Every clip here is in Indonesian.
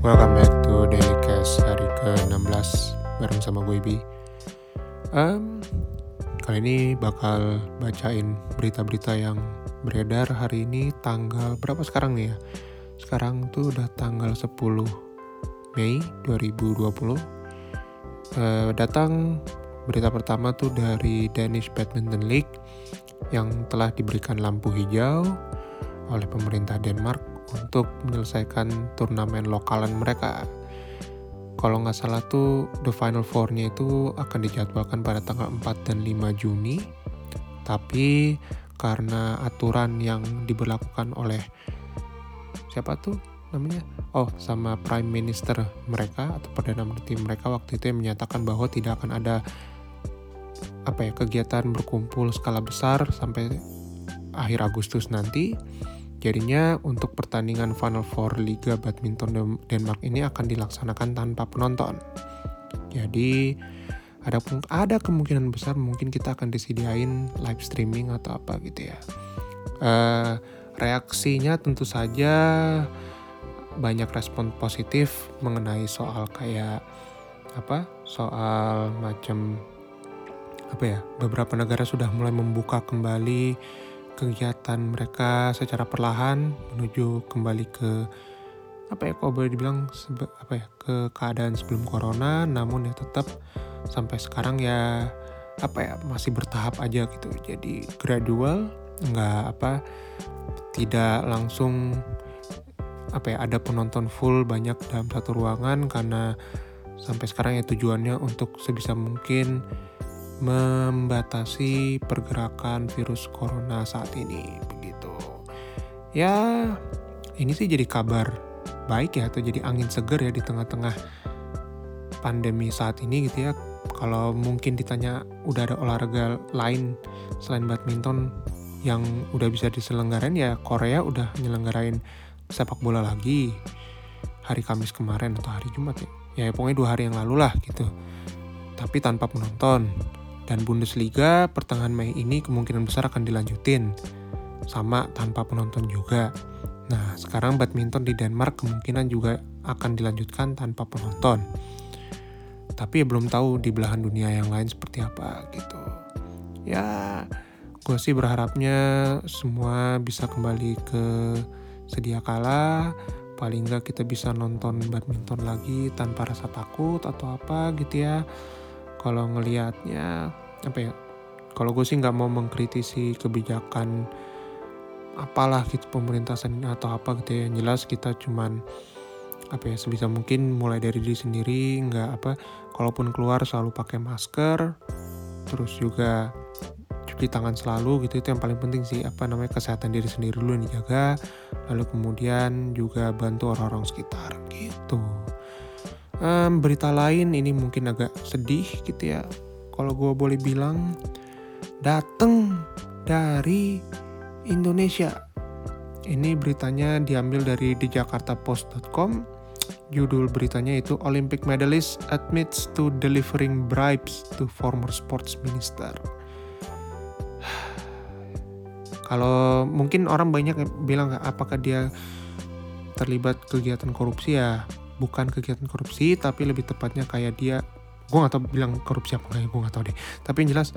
Welcome back to Daily Cast hari ke-16 bareng sama gue Bi. Um, kali ini bakal bacain berita-berita yang beredar hari ini tanggal berapa sekarang nih ya? Sekarang tuh udah tanggal 10 Mei 2020. Uh, datang berita pertama tuh dari Danish Badminton League yang telah diberikan lampu hijau oleh pemerintah Denmark untuk menyelesaikan turnamen lokalan mereka. Kalau nggak salah tuh the final four-nya itu akan dijadwalkan pada tanggal 4 dan 5 Juni. Tapi karena aturan yang diberlakukan oleh siapa tuh namanya? Oh, sama Prime Minister mereka atau Perdana Menteri mereka waktu itu yang menyatakan bahwa tidak akan ada apa ya kegiatan berkumpul skala besar sampai akhir Agustus nanti. Jadinya untuk pertandingan Final Four Liga Badminton Denmark ini akan dilaksanakan tanpa penonton. Jadi ada ada kemungkinan besar mungkin kita akan disediain live streaming atau apa gitu ya. Uh, reaksinya tentu saja banyak respon positif mengenai soal kayak apa soal macam apa ya beberapa negara sudah mulai membuka kembali kegiatan mereka secara perlahan menuju kembali ke apa ya kalau boleh dibilang sebe, apa ya ke keadaan sebelum corona namun ya tetap sampai sekarang ya apa ya masih bertahap aja gitu. Jadi gradual nggak apa tidak langsung apa ya ada penonton full banyak dalam satu ruangan karena sampai sekarang ya tujuannya untuk sebisa mungkin membatasi pergerakan virus corona saat ini begitu. Ya, ini sih jadi kabar baik ya atau jadi angin seger ya di tengah-tengah pandemi saat ini gitu ya. Kalau mungkin ditanya udah ada olahraga lain selain badminton yang udah bisa diselenggarain ya Korea udah nyelenggarain sepak bola lagi hari Kamis kemarin atau hari Jumat ya. Ya pokoknya dua hari yang lalu lah gitu. Tapi tanpa penonton dan Bundesliga pertengahan Mei ini kemungkinan besar akan dilanjutin sama tanpa penonton juga. Nah, sekarang badminton di Denmark kemungkinan juga akan dilanjutkan tanpa penonton. Tapi ya belum tahu di belahan dunia yang lain seperti apa gitu. Ya, gue sih berharapnya semua bisa kembali ke sedia kala. Paling nggak kita bisa nonton badminton lagi tanpa rasa takut atau apa gitu ya kalau ngelihatnya apa ya kalau gue sih nggak mau mengkritisi kebijakan apalah gitu pemerintah atau apa gitu ya. Yang jelas kita cuman apa ya sebisa mungkin mulai dari diri sendiri nggak apa kalaupun keluar selalu pakai masker terus juga cuci tangan selalu gitu. Itu yang paling penting sih apa namanya kesehatan diri sendiri dulu yang dijaga lalu kemudian juga bantu orang-orang sekitar gitu um, berita lain ini mungkin agak sedih gitu ya. Kalau gue boleh bilang datang dari Indonesia. Ini beritanya diambil dari di jakartapost.com judul beritanya itu Olympic medalist admits to delivering bribes to former sports minister. Kalau mungkin orang banyak bilang apakah dia terlibat kegiatan korupsi? Ya bukan kegiatan korupsi tapi lebih tepatnya kayak dia gue gak tau bilang korupsi apa enggak gue gak tau deh. Tapi yang jelas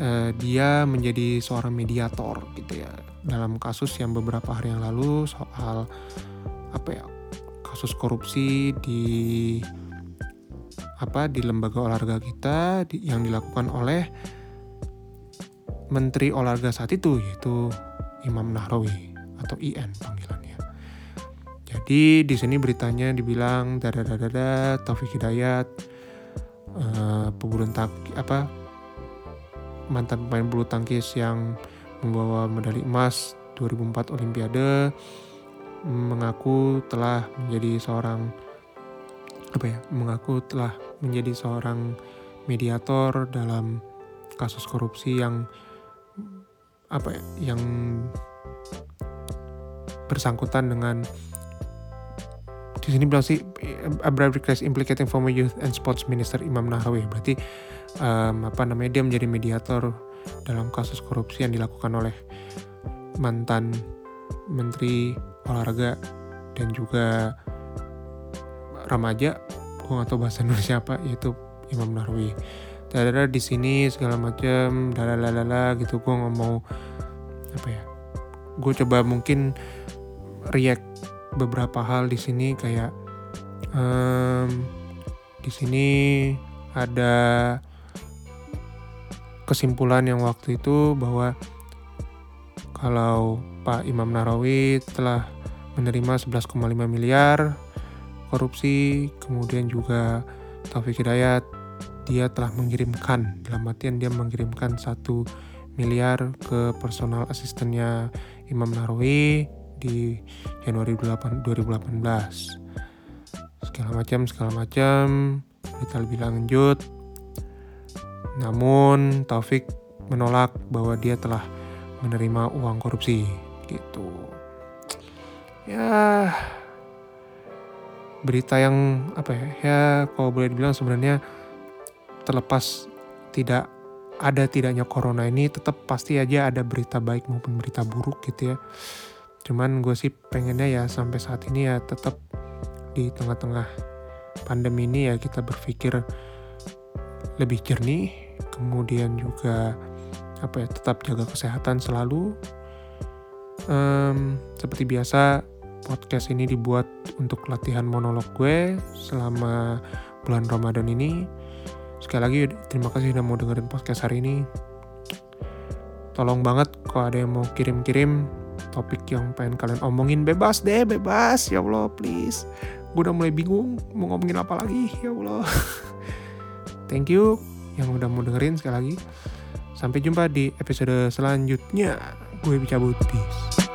uh, dia menjadi seorang mediator gitu ya. Dalam kasus yang beberapa hari yang lalu soal apa ya kasus korupsi di apa di lembaga olahraga kita di, yang dilakukan oleh menteri olahraga saat itu yaitu Imam Nahrawi atau IN panggilannya jadi di sini beritanya dibilang dada dada dada Taufik Hidayat uh, pebulu tangkis apa mantan pemain bulu tangkis yang membawa medali emas 2004 Olimpiade mengaku telah menjadi seorang apa ya mengaku telah menjadi seorang mediator dalam kasus korupsi yang apa ya yang bersangkutan dengan di sini bilang sih a bribe request implicating former youth and sports minister Imam Nahrawi. Berarti um, apa namanya dia menjadi mediator dalam kasus korupsi yang dilakukan oleh mantan menteri olahraga dan juga remaja gue gak tahu bahasa Indonesia apa yaitu Imam Nahrawi. Dadada di sini segala macam dalalala gitu gue nggak mau apa ya gue coba mungkin react beberapa hal di sini kayak um, di sini ada kesimpulan yang waktu itu bahwa kalau Pak Imam Nahrawi telah menerima 11,5 miliar korupsi, kemudian juga Taufik Hidayat dia telah mengirimkan dalam artian dia mengirimkan satu miliar ke personal asistennya Imam Nahrawi di Januari 2018 segala macam segala macam kita lebih lanjut namun Taufik menolak bahwa dia telah menerima uang korupsi gitu. Ya berita yang apa ya? Ya kalau boleh dibilang sebenarnya terlepas tidak ada tidaknya corona ini tetap pasti aja ada berita baik maupun berita buruk gitu ya. Cuman gue sih pengennya ya sampai saat ini ya tetap di tengah-tengah pandemi ini ya kita berpikir lebih jernih kemudian juga apa ya tetap jaga kesehatan selalu. Um, seperti biasa podcast ini dibuat untuk latihan monolog gue selama bulan Ramadan ini. Sekali lagi terima kasih sudah mau dengerin podcast hari ini. Tolong banget kalau ada yang mau kirim-kirim topik yang pengen kalian omongin bebas deh bebas ya Allah please gue udah mulai bingung mau ngomongin apa lagi ya Allah thank you yang udah mau dengerin sekali lagi. Sampai jumpa di episode selanjutnya. Gue cabut, peace.